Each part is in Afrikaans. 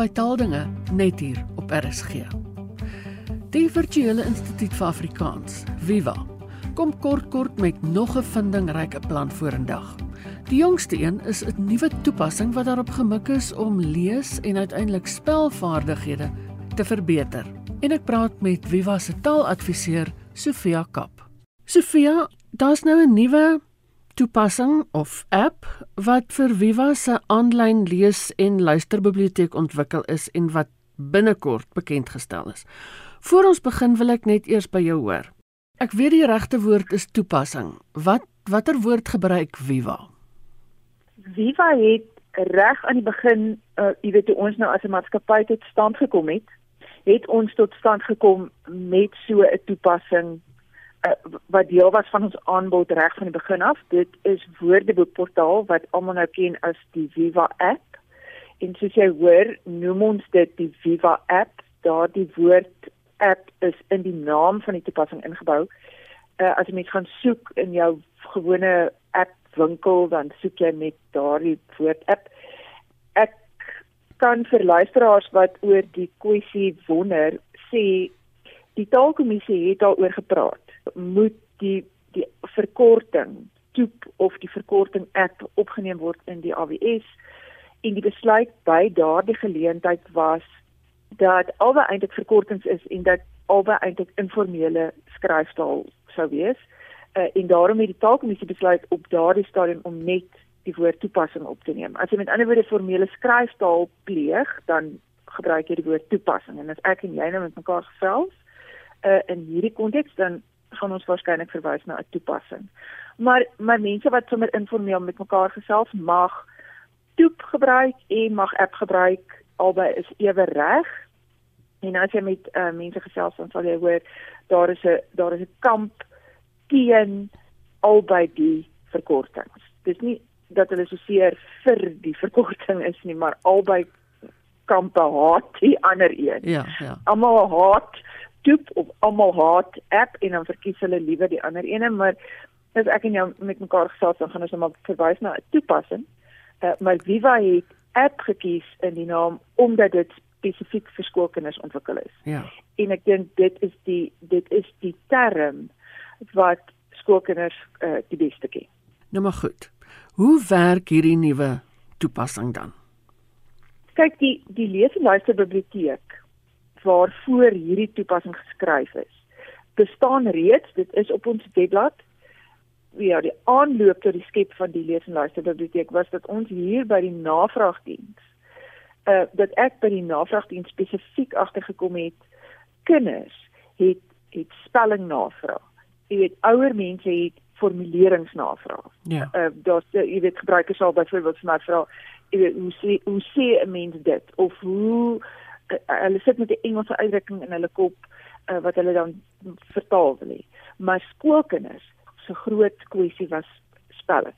by Taaldinge net hier op RSG. Die Virtuele Instituut vir Afrikaans, Viva, kom kort kort met nog 'n vindingryke plan vorendag. Die jongste een is 'n nuwe toepassing wat daarop gemik is om lees en uiteindelik spelvaardighede te verbeter. En ek praat met Viva se taaladviseur, Sofia Kap. Sofia, daar's nou 'n nuwe toepassing of app wat vir Viva se aanlyn lees- en luisterbiblioteek ontwikkel is en wat binnekort bekend gestel is. Voor ons begin wil ek net eers by jou hoor. Ek weet die regte woord is toepassing. Wat watter woord gebruik Viva? Viva het reg aan die begin, uh, jy weet toe ons nou as 'n maatskappy tot stand gekom het, het ons tot stand gekom met so 'n toepassing uh, wat deel was van ons aanbod reg van die begin af. Dit is Woordeboekportaal wat almal nou ken as die Viva app. En soos jy hoor, noem ons dit die Viva app. Daardie woord app is in die naam van die toepassing ingebou. Uh, as jy mens gaan soek in jou gewone app winkel dan soek jy met daardie woord app. Ek kan vir luisteraars wat oor die kwessie wonder sê die taalkommissie het daaroor gepraat moet die die verkorting toep of die verkorting app opgeneem word in die AWS en die besluit by daardie geleentheid was dat albei eintlik verkortings is en dat albei eintlik informele skryfstaal sou wees. Uh, en daarom het die taalkommissie besluit op daardie stadium om net die woord toepassing op te neem. As jy met ander woorde formele skryfstaal pleeg, dan gebruik jy die woord toepassing. En as ek en jy nou met mekaar gesels uh, in hierdie konteks dan gaan ons waarskynlik verwys na 'n toepassing. Maar maar mense wat sommer informeel met mekaar gesels mag toep gebruik en mag app gebruik albei is ewe reg. En as jy met uh, mense gesels dan sal jy hoor daar is 'n daar is 'n kamp teen albei die verkortings. Dis nie dat hulle so seer vir die verkorting is nie, maar albei kampe haat die ander een. Ja, ja. Almal haat toep of almal haat app en dan verkies hulle liewer die ander ene maar as ek en jou met mekaar gesels dan gaan ons net maar verwys na 'n toepassing. Uh, maar Viva het app gekies in die naam omdat dit spesifiek vir skoolkinders ontwikkel is. Ja. En ek dink dit is die dit is die term wat skoolkinders uh, die beste ken. Nou maar goed. Hoe werk hierdie nuwe toepassing dan? Kyk die die lees en luister biblioteek waarvoor hierdie toepassing geskryf is. Bestaan reeds, dit is op ons webblad. Ja, die aanloop tot die skep van die lees en luister biblioteek was dat ons hier by die navraagdiens uh dat ek by die navraagdiens spesifiek agtergekom het kinders het het spelling navraag. Jy weet ouer mense het formuleringsnavraag. Ja. Uh daar's jy weet gebruikers sal byvoorbeeld vir my vra jy weet hoe sê hoe sê 'n mens dit of hoe hulle sit met 'n Engelse uitdrukking in hulle kop uh, wat hulle dan vertaal wil hê. Maar skoolkinders se groot kwessie was spelling.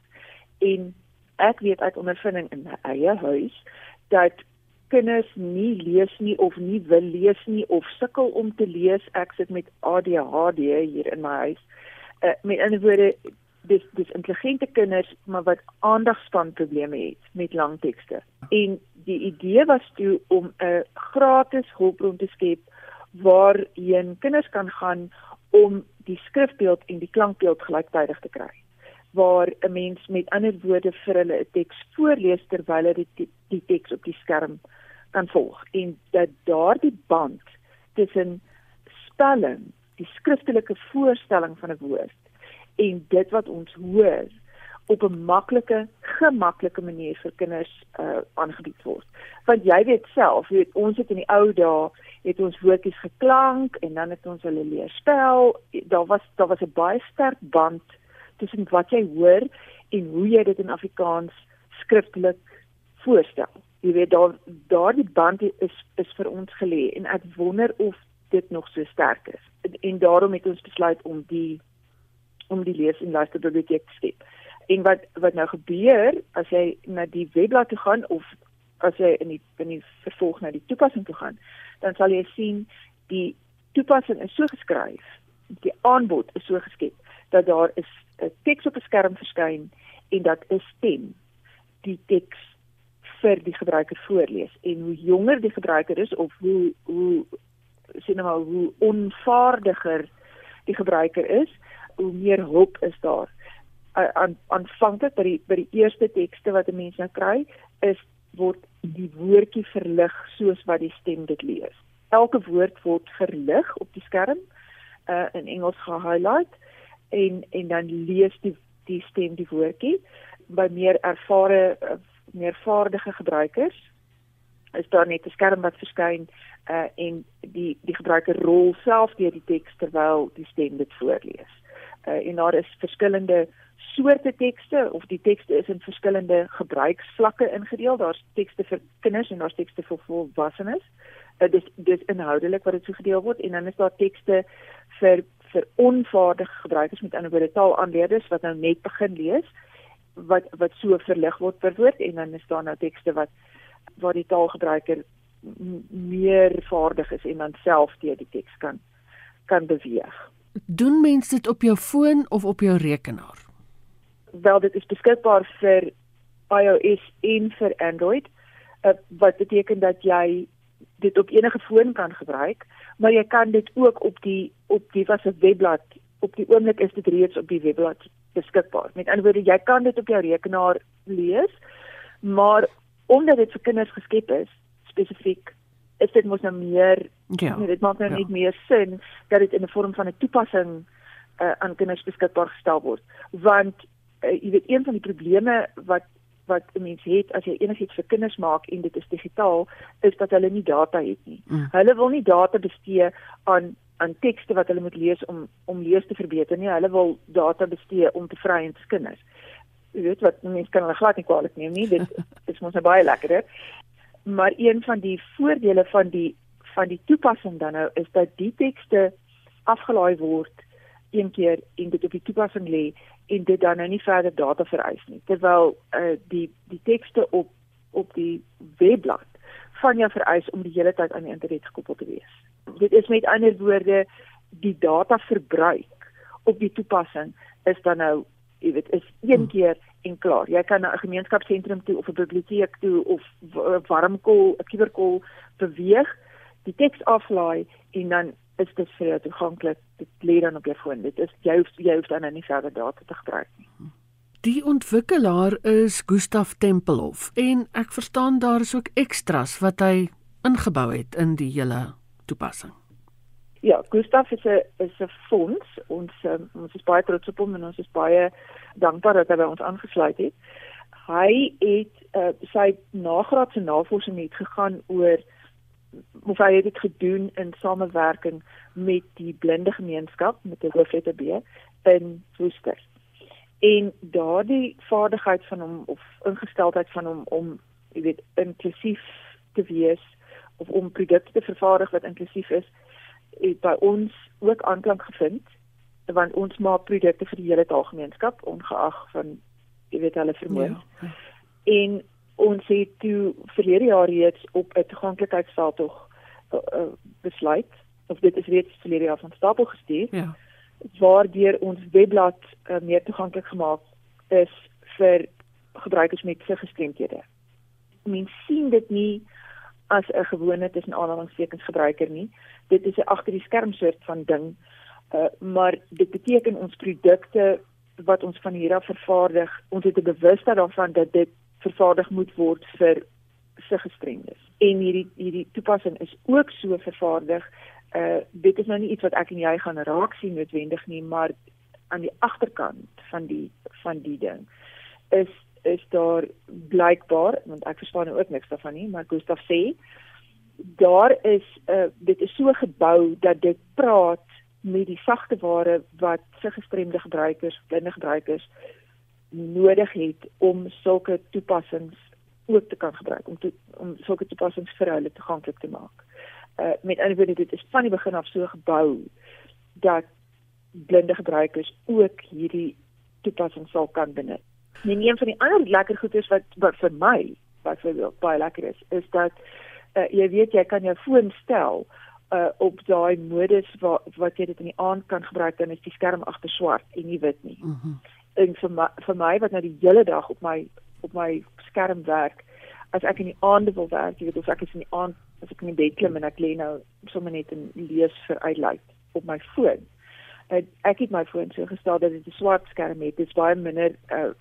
En ek weet uit ondervinding in my eie huis dat kinders nie lees nie of nie wil lees nie of sukkel om te lees. Ek sit met ADHD hier in my huis. Uh, met ander woorde dis dis intelligente kinders maar wat aandagspanprobleme het met lang tekste. En die idee was toe om 'n gratis hulpbron te skep waarheen kinders kan gaan om die skrifbeeld en die klankbeeld gelyktydig te kry. Waar 'n mens met ander woorde vir hulle 'n teks voorlees terwyl hulle die, die teks op die skerm kan volg en dat daardie band tussen spelling, die skriftelike voorstelling van 'n woord en dit wat ons hoor op 'n maklike, gemaklike manier vir kinders uh aangebied word. Want jy weet self, jy weet ons het in die ou dae het ons woordjies geklank en dan het ons hulle leer spel. Daar was daar was 'n baie sterk band tussen wat jy hoor en hoe jy dit in Afrikaans skriftelik voorstel. Jy weet daar daardie band is is vir ons gelê en ek wonder of dit nog so sterk is. En, en daarom het ons besluit om die om die lees en luister biblioteek te skep. En wat wat nou gebeur as jy na die webblad toe gaan of as jy in die in die vervolg na die toepassing toe gaan, dan sal jy sien die toepassing is so geskryf, die aanbod is so geskep dat daar is 'n teks op 'n skerm verskyn en dat 'n stem die teks vir die gebruiker voorlees en hoe jonger die gebruiker is of hoe hoe sien nou maar hoe onvaardiger die gebruiker is, hoe meer hulp is daar. Aan aanvanklik by die by die eerste tekste wat 'n mens nou kry, is word die woordjie verlig soos wat die stem dit lees. Elke woord word verlig op die skerm uh in Engels gehighlight en en dan lees die die stem die woordjie by meer ervare uh, meer vaardige gebruikers is daar net 'n skerm wat verskyn uh en die die gebruiker rol self deur die teks terwyl die stem dit voorlees. Uh en daar is verskillende soorte tekste of die tekste is in verskillende gebruiksvlakke ingedeel. Daar's tekste vir kinders en daar's tekste vir volwassenes. Uh, dis dis inhoudelik wat dit so gedeel word en dan is daar tekste vir vir onvaardige gebruikers met ander woorde taalaanleerders wat nou net begin lees wat wat so verlig word per woord en dan is daar nou tekste wat waar die taalgebruiker meer vaardig is en dan self deur die teks kan kan beweeg. Doen mense dit op jou foon of op jou rekenaar? Wel dit is beskikbaar vir iOS en vir Android. Uh, wat beteken dat jy dit op enige foon kan gebruik, maar jy kan dit ook op die op die was 'n webblad. Op die oomblik is dit reeds op die webblad beskikbaar. Met ander woorde, jy kan dit op jou rekenaar lees, maar omdat dit vir kinders geskep is, spesifiek, is dit mos nou meer ja, nee, dit maak nou ja. net meer sin dat dit in 'n vorm van 'n toepassing uh, aan kinders beskikbaar gestel word. Want uh, jy weet een van die probleme wat wat 'n mens het as jy enigiets vir kinders maak en dit is digitaal, is dat hulle nie data het nie. Mm. Hulle wil nie data bestee aan aan tekste wat hulle moet lees om om lees te verbeter nie. Hulle wil data bestee om te vry en kinders. Jy weet wat mense kan hulle glad nie kwaliek neem nie. Dit is mos nou baie lekker, hè. Maar een van die voordele van die van die toepassing dan nou is dat die tekste afgelaai word een keer en dit op die toepassing lê en dit dan nou nie verder data vereis nie terwyl uh, die die tekste op op die webblad van jou vereis om die hele tyd aan die internet gekoppel te wees. Dit is met ander woorde die data verbruik op die toepassing is dan nou jy weet is een hmm. keer en klaar. Jy kan na 'n gemeenskapsentrum toe of 'n biblioteek toe of warmkol, 'n kuberkol beweeg, die teks aflaai en dan is dit vir jou toeganklik. Dit lê dan op jou foon. Dit is jy hoef jy hoef dan nie verder data te gebruik nie. Die ontwikkelaar is Gustaf Tempelhof en ek verstaan daar is ook ekstras wat hy ingebou het in die hele toepassing. Ja, Gustaf is 'n is 'n fonds. Ons um, ons is baie trots op hom en ons is baie dankbaar dat hy by ons aangesluit het. Hy het uh, sy nagraadse navorsing het gegaan oor of hy het dit gedoen in samewerking met die blinde gemeenskap met die hoofletter B in Woester. En daardie vaardigheid van hom of ingesteldheid van hom om jy weet inklusief te wees of om produkte te vervaardig wat inklusief is, het by ons ook aanklank gevind want ons maak produkte vir die hele taalgemeenskap ongeag van jy weet hulle vermoë. Ja. En ons het toe verlede jaar reeds op 'n toeganklikheidsveldtog uh, uh, besluit of dit is reeds verlede jaar van stapel gestuur. Ja. Waardeur ons webblad uh, meer toeganklik gemaak is vir gebruikers met gestremdhede. Mense sien dit nie as 'n gewone tussen aanhalingstekens gebruiker nie. Dit is 'n agter die skerm soort van ding. Uh, maar dit beteken ons produkte wat ons van hier af vervaardig, ons het 'n bewustheid daarvan dat dit vervaardig moet word vir se gestremdes. En hierdie hierdie toepassing is ook so vervaardig. Uh dit is nou nie iets wat ek en jy gaan raak sien noodwendig nie, maar aan die agterkant van die van die ding is is daar blykbaar want ek verstaan nou ook niks daarvan nie, maar Gustaf sê daar is uh dit is so gebou dat dit praat met die sagte ware wat se gestremde gebruikers, blinde gebruikers nodig het om sulke toepassings ook te kan gebruik om te, om sulke toepassings vir hulle toeganklik te maak. Uh met ander woorde dit is van die begin af so gebou dat blinde gebruikers ook hierdie toepassing sal kan benut. En een van die ander lekker goedes wat, wat vir my wat vir baie lekker is, is dat uh jy weet jy kan jou foon stel uh op daai modus wat wat jy dit in die aand kan gebruik dan is die skerm agter swart en nie wit nie. Mm en vir my, vir my wat nou die hele dag op my op my skerm werk as ek in die aande wil werk, jy weet of ek is in die aand as ek in die bed klim en ek lê nou sommer net en lees vir uitlaat op my foon. Uh, ek het my foon so gestel dat dit 'n swart skerm het. Dit is baie minder uh,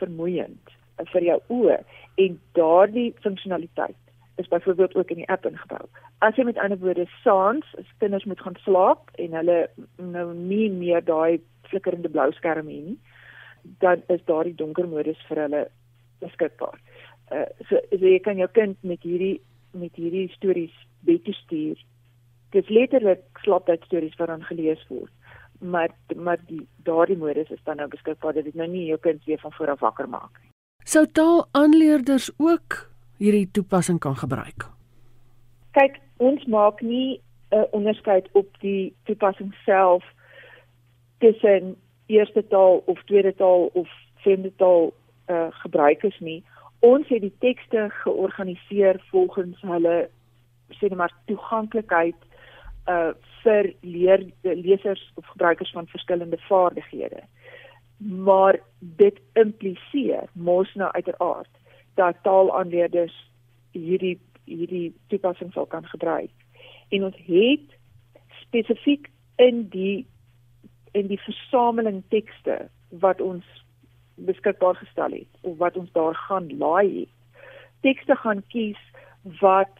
vermoeiend uh, vir jou oë en daardie funksionaliteit is byvoorbeeld ook in die app ingebou. As jy met ander woorde saans, as kinders moet gaan slaap en hulle nou nie meer daai flikkerende blou skerm het nie, dan is daardie donker modus vir hulle beskikbaar. Uh so, so jy kan jou kind met hierdie met hierdie stories bed stuur. Dit is letterlik slaaptyd stories wat dan gelees word. Maar maar die daardie modus is dan nou beskikbaar dat dit nou nie jou kind weer van voor af wakker maak nie. Sou taalaanleerders ook hierdie toepassing kan gebruik? Kyk, ons maak nie 'n uh, onderskeid op die toepassing self tussen eerste taal of tweede taal of vreemde taal uh, gebruikers nie. Ons het die tekste georganiseer volgens hulle sê net maar toeganklikheid uh vir leer lesers of gebruikers van verskillende vaardighede. Maar dit impliseer mos nou uiteraard dat taalaanleerders hierdie hierdie toepassing sal kan gebruik. En ons het spesifiek in die in die versameling tekste wat ons beskikbaar gestel het of wat ons daar gaan laai het. Tekste gaan kies wat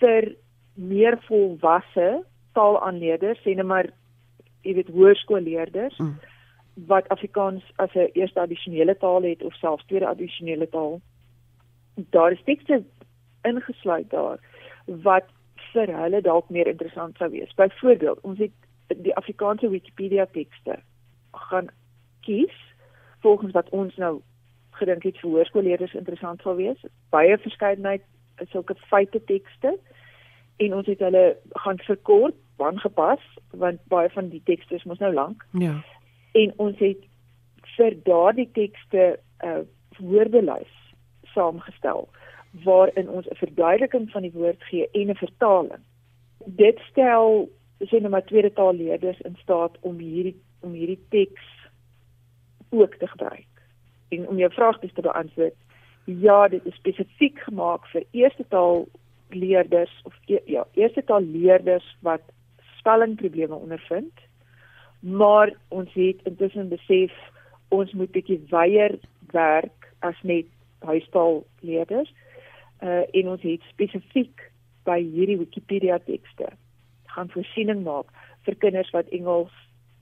vir meer volwasse taalaanleerders, sê net maar jy weet hoërskoolleerders mm. wat Afrikaans as 'n eerste addisionele taal het of selfs tweede addisionele taal. Daar is tekste ingesluit daar wat vir hulle dalk meer interessant sou wees. Byvoorbeeld, ons het die Afrikaanse Wikipedia tekste gaan kies volgens wat ons nou gedink het vir hoërskoolleerders interessant sal wees. Baie verskeidenheid sulke feite tekste en ons het hulle gaan verkort, aangepas want baie van die tekste is mos nou lank. Ja. En ons het vir daardie tekste 'n uh, woordelys saamgestel waarin ons 'n verduideliking van die woord gee en 'n vertaling. Dit stel sien nou maar tweede taalleerders in staat om hierdie om hierdie teks ook te gebruik. En om jou vraag te beantwoord, ja, dit is spesifiek gemaak vir eerste taal leerders of e ja, eerste taal leerders wat spellingprobleme ondervind. Maar ons het intussen besef ons moet bietjie weier werk as net huistaal leerders. Uh en ons het spesifiek by hierdie Wikipedia tekste gaan voorsiening maak vir kinders wat Engels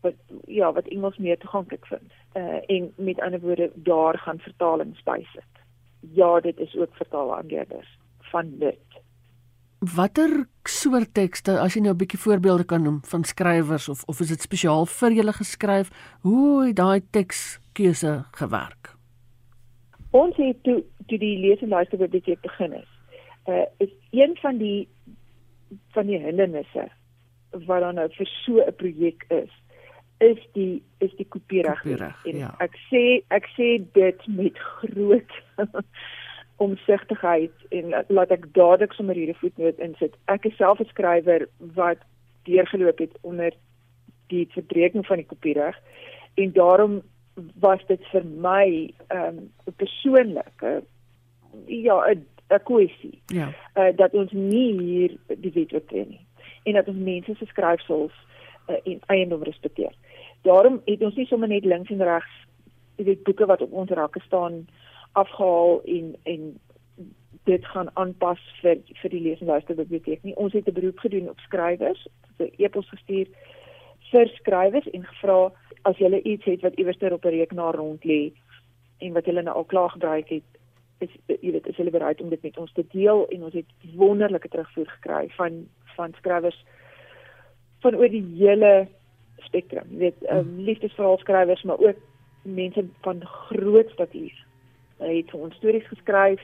wat ja, wat Engels meer toeganklik vind. Uh en met ander woorde daar gaan vertalings bysit. Ja, dit is ook vertaalaanleerders van dit. Watter soort tekste as jy nou 'n bietjie voorbeelde kan noem van skrywers of of is dit spesiaal vir julle geskryf? Hoe het daai tekskeuse gewerk? Ons het toe toe die lees en luister biblioteek begin is. Uh is een van die van die hindernisse wat dan nou vir so 'n projek is is die is die kopiereg en ja. ek sê ek sê dit met groot omsigtigheid en laat ek dadelik sommer hierdie voetnoot insit ek is self 'n skrywer wat deurgeloop het onder die verdreking van die kopiereg en daarom was dit vir my ehm um, persoonlik ja 'n 'n kwessie ja uh, dat ons nie hier die wet wil tree nie en dat ons mense se skryfsels uh, en eiendom respekteer. Daarom het ons nie sommer net links en regs die boeke wat op ons rakke staan afgehaal en en dit gaan aanpas vir vir die lees en luister biblioteek nie. Ons het 'n beroep gedoen op skrywers, 'n e-pos gestuur vir skrywers en gevra as jy iets het wat iewers op 'n rekenaar rond lê en wat hulle nou al klaar gebruik het, is jy weet, is hulle bereid om dit met ons te deel en ons het wonderlike terugvoer gekry van van skrywers van oor die hele spektrum. Jy weet, um, liefdesverhaalskrywers, maar ook mense van groot statuur. Hulle het vir ons stories geskryf,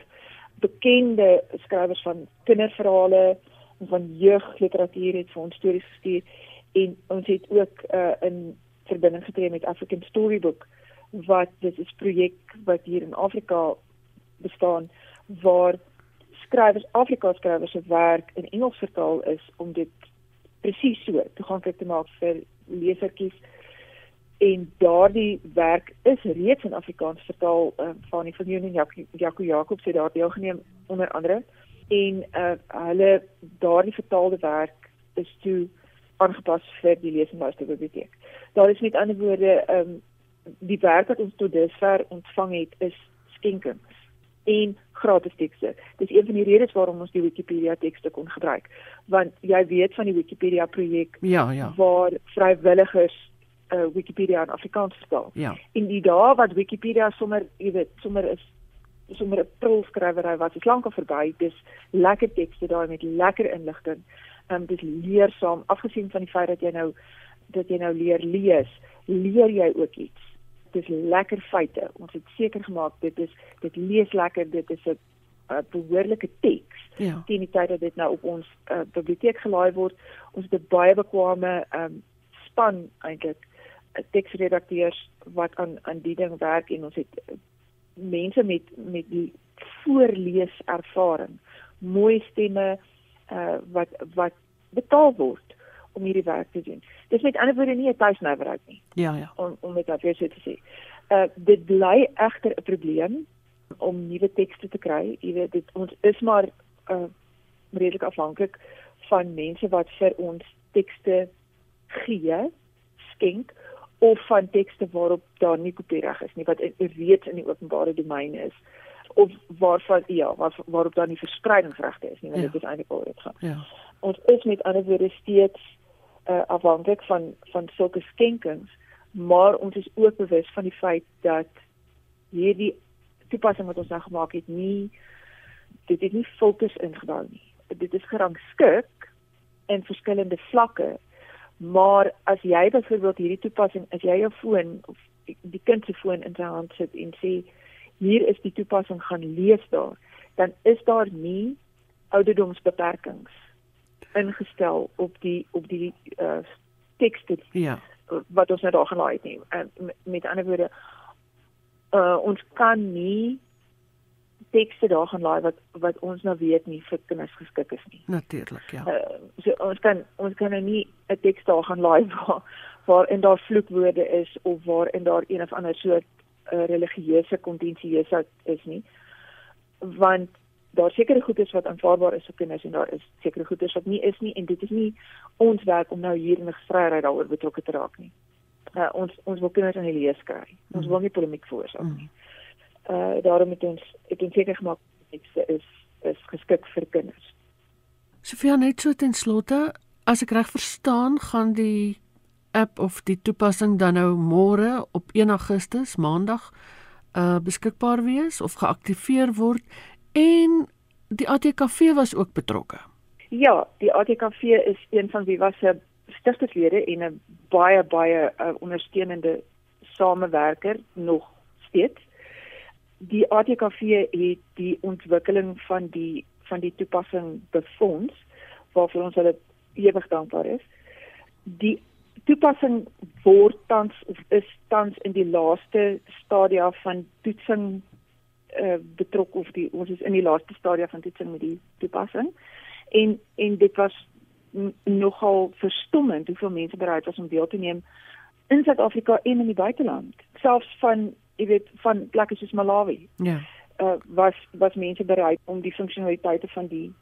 bekende skrywers van kinderverhale en van jeugliteratuur het vir ons stories gestuur en ons het ook uh, in verbinding getree met African Storybook wat dit is projek wat hier in Afrika bestaan waar skrywers Afrikaans skrywers se werk in Engels vertaal is om dit presies so toeganklik te maak vir lesertjies. En daardie werk is reeds in Afrikaans vertaal uh, van die Vernoeming Jaco Jaco Jacobs het daar deelgeneem onder andere. En uh, hulle daardie vertaalde werk is toe aangepas vir die lees en luister biblioteek. Daar is met ander woorde ehm um, die werk wat ons tot dusver ontvang het is skenkings en gratis tekste. Dis een van die redes waarom ons die Wikipedia tekste kon gebruik. Want jy weet van die Wikipedia projek ja, ja. waar vrywilligers uh, Wikipedia in Afrikaans vertaal. Ja. En die dae wat Wikipedia sommer, jy weet, sommer is sommer 'n prul skrywery wat is lankal verby. Dis lekker tekste daar met lekker inligting. Ehm um, dis leersaam afgesien van die feit dat jy nou dat jy nou leer lees, leer jy ook iets. Dis lekker feite. Ons het seker gemaak dit is dit lees lekker, dit is 'n behoorlike teks. Ja. Teen die tyd dat dit nou op ons uh, biblioteek gelaai word, ons het 'n baie bekwame um, span eintlik teksredakteurs wat aan aan die ding werk en ons het uh, mense met met die voorlees ervaring, mooi stemme uh wat wat betaal word om hierdie werk te doen. Dis met ander woorde nie 'n tuisnywerheid nie. Ja ja. Om om dit weer so te sê. Uh dit bly egter 'n probleem om nuwe tekste te kry. Jy weet dit ons is maar uh redelik afhanklik van mense wat vir ons tekste gee, skenk of van tekste waarop daar nie kopiereg is nie wat reeds in die openbare domein is of waarvan ja waar, waarop daar nie verspreidingsregte is nie want ja. dit is eintlik al dit gaan. Ja. Ons is met ander woorde steeds uh, afhanklik van van sulke skenkings maar ons is ook bewus van die feit dat hierdie toepassing wat ons nou gemaak het nie dit het nie fokus ingebou nie. Dit is gerangskik in verskillende vlakke Maar as jy byvoorbeeld hierdie toepassing, as jy jou foon of die kind se foon in sy hand sit en sê hier is die toepassing gaan lees daar, dan is daar nie ouderdomsbeperkings ingestel op die op die uh tekste ja wat ons nou daar gelaai het nie. En met, met ander woorde uh ons kan nie tekste daar gaan laai wat wat ons nou weet nie vir kinders geskik is nie. Natuurlik, ja. Uh, so ons kan ons kan nou nie 'n teks daar gaan laai waar waar in daar vloekwoorde is of waar in daar een of ander soort uh, religieuse kontensieuse is nie. Want daar sekerre goedes wat aanvaarbaar is vir kinders en daar is sekere goedes wat nie is nie en dit is nie ons werk om nou hier in 'n gevryheid daaroor betrokke te raak nie. Uh, ons ons wil kinders aan die lees kry. Ons mm. wil nie polemiek veroorsaak mm. nie. Uh daarom het ons het ons seker gemaak dit is is geskik vir kinders. Sofia net so ten slotte, as ek reg verstaan, gaan die app of die toepassing dan nou môre op 1 Augustus, Maandag, uh beskikbaar wees of geaktiveer word en die ATKV was ook betrokke. Ja, die ATKV is een van wie was 'n stigterslede en 'n baie baie uh, ondersteunende samewerker nog steeds die ATKV het die ontwikkeling van die van die toepassing befonds waarvoor ons hulle ewig dankbaar is. Die toepassing word tans is tans in die laaste stadia van toetsing uh, betrok of die ons is in die laaste stadia van toetsing met die toepassing. En en dit was nogal verstommend hoeveel mense bereid was om deel te neem in Suid-Afrika en in die buiteland, selfs van jy weet van plekke soos Malawi. Ja. Uh was was mense bereid om die funksionaliteite van die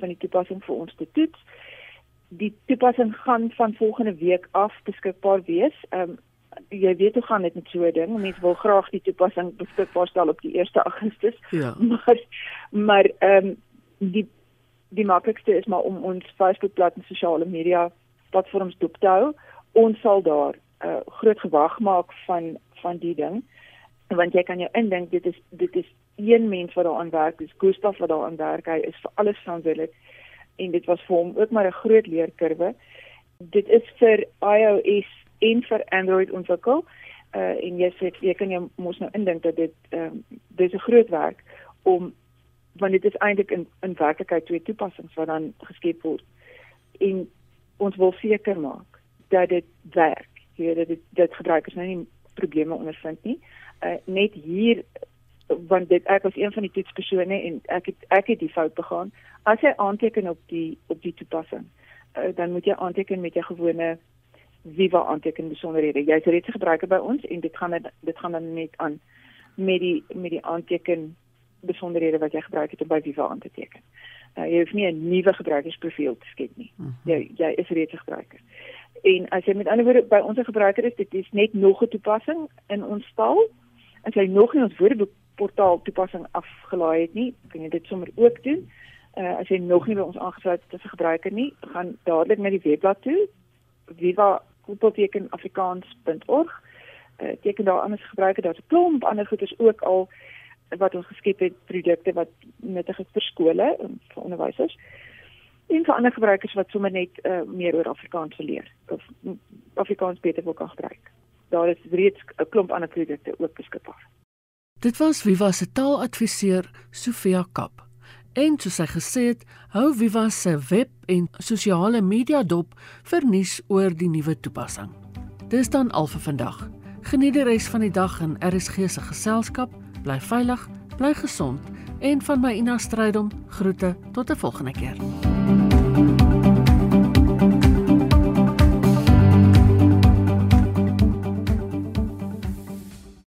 van die toepassing vir ons te toets. Die toepassing gaan van volgende week af beskikbaar wees. Um jy weet hoe gaan dit met so 'n ding. Mense wil graag die toepassing beskikbaar stel op die 1 Augustus. Ja. Maar maar ehm um, die die maklikste is maar om ons Facebookblad en sosiale media platforms dop te hou. Ons sal daar 'n uh, groot gewag maak van van die ding want jy kan jou indink dit is dit is een mens wat daaraan werk dis Gustaf wat daaraan werk hy is vir alles verantwoordelik en dit was vir hom ook maar 'n groot leerkurwe. Dit is vir iOS en vir Android ontwikkel. Uh, en jy sê jy kan jou mos nou indink dat dit um, dis 'n groot werk om want dit is eintlik in in werklikheid twee toepassings wat dan geskep word. En ons wil seker maak dat dit werk. Jy weet dit dit gebruikers nou nie probleme ondervind nie. Uh, net hier want dit ek was een van die toetspersone en ek het ek het die fout begaan. As jy aanteken op die op die toepassing, uh, dan moet jy aanteken met jou gewone Viva aanteken besonderhede. Jy's reeds 'n gebruiker by ons en dit gaan dit gaan dan net aan met die met die aanteken besonderhede wat jy gebruik het om by Viva aan te teken. Uh, jy hoef nie 'n nuwe gebruikersprofiel te skep nie. Mhm. Jy jy is reeds 'n gebruiker. En as jy met ander woorde by ons 'n gebruiker is, dit is net nog 'n toepassing in ons stal. As jy nog nie ons woordeboekportaal toepassing afgelaai het nie, kan jy dit sommer ook doen. Uh, as jy nog nie by ons aangesluit het as 'n gebruiker nie, gaan dadelik na die webblad toe viva.afrikaans.org. Uh, teken daar anders gebruiker, daar's 'n klomp ander goeders ook al wat ons geskep het produkte wat nuttig is vir skole en vir onderwysers en vir ander gebruikers wat sommer net uh, meer oor Afrikaans wil leer of Afrikaans beter wil kan gebruik. Daar is reeds 'n klomp ander produkte ook beskikbaar. Dit was Viva se taaladviseur Sofia Kap. En soos sy gesê het, hou Viva se web en sosiale media dop vir nuus oor die nuwe toepassing. Dis dan al vir vandag. Geniet die res van die dag in RSG se geselskap bly veilig, bly gesond en van my Ina Strydom groete tot 'n volgende keer.